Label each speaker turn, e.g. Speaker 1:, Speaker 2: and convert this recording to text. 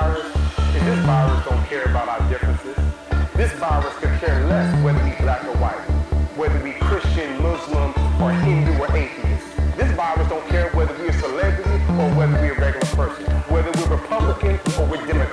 Speaker 1: virus, and this virus don't care about our differences. This virus could care less whether we black or white, whether we Christian, Muslim, or Hindu or atheist. This virus don't care whether we're a celebrity or whether we're a regular person, whether we're Republican or we're Democrat.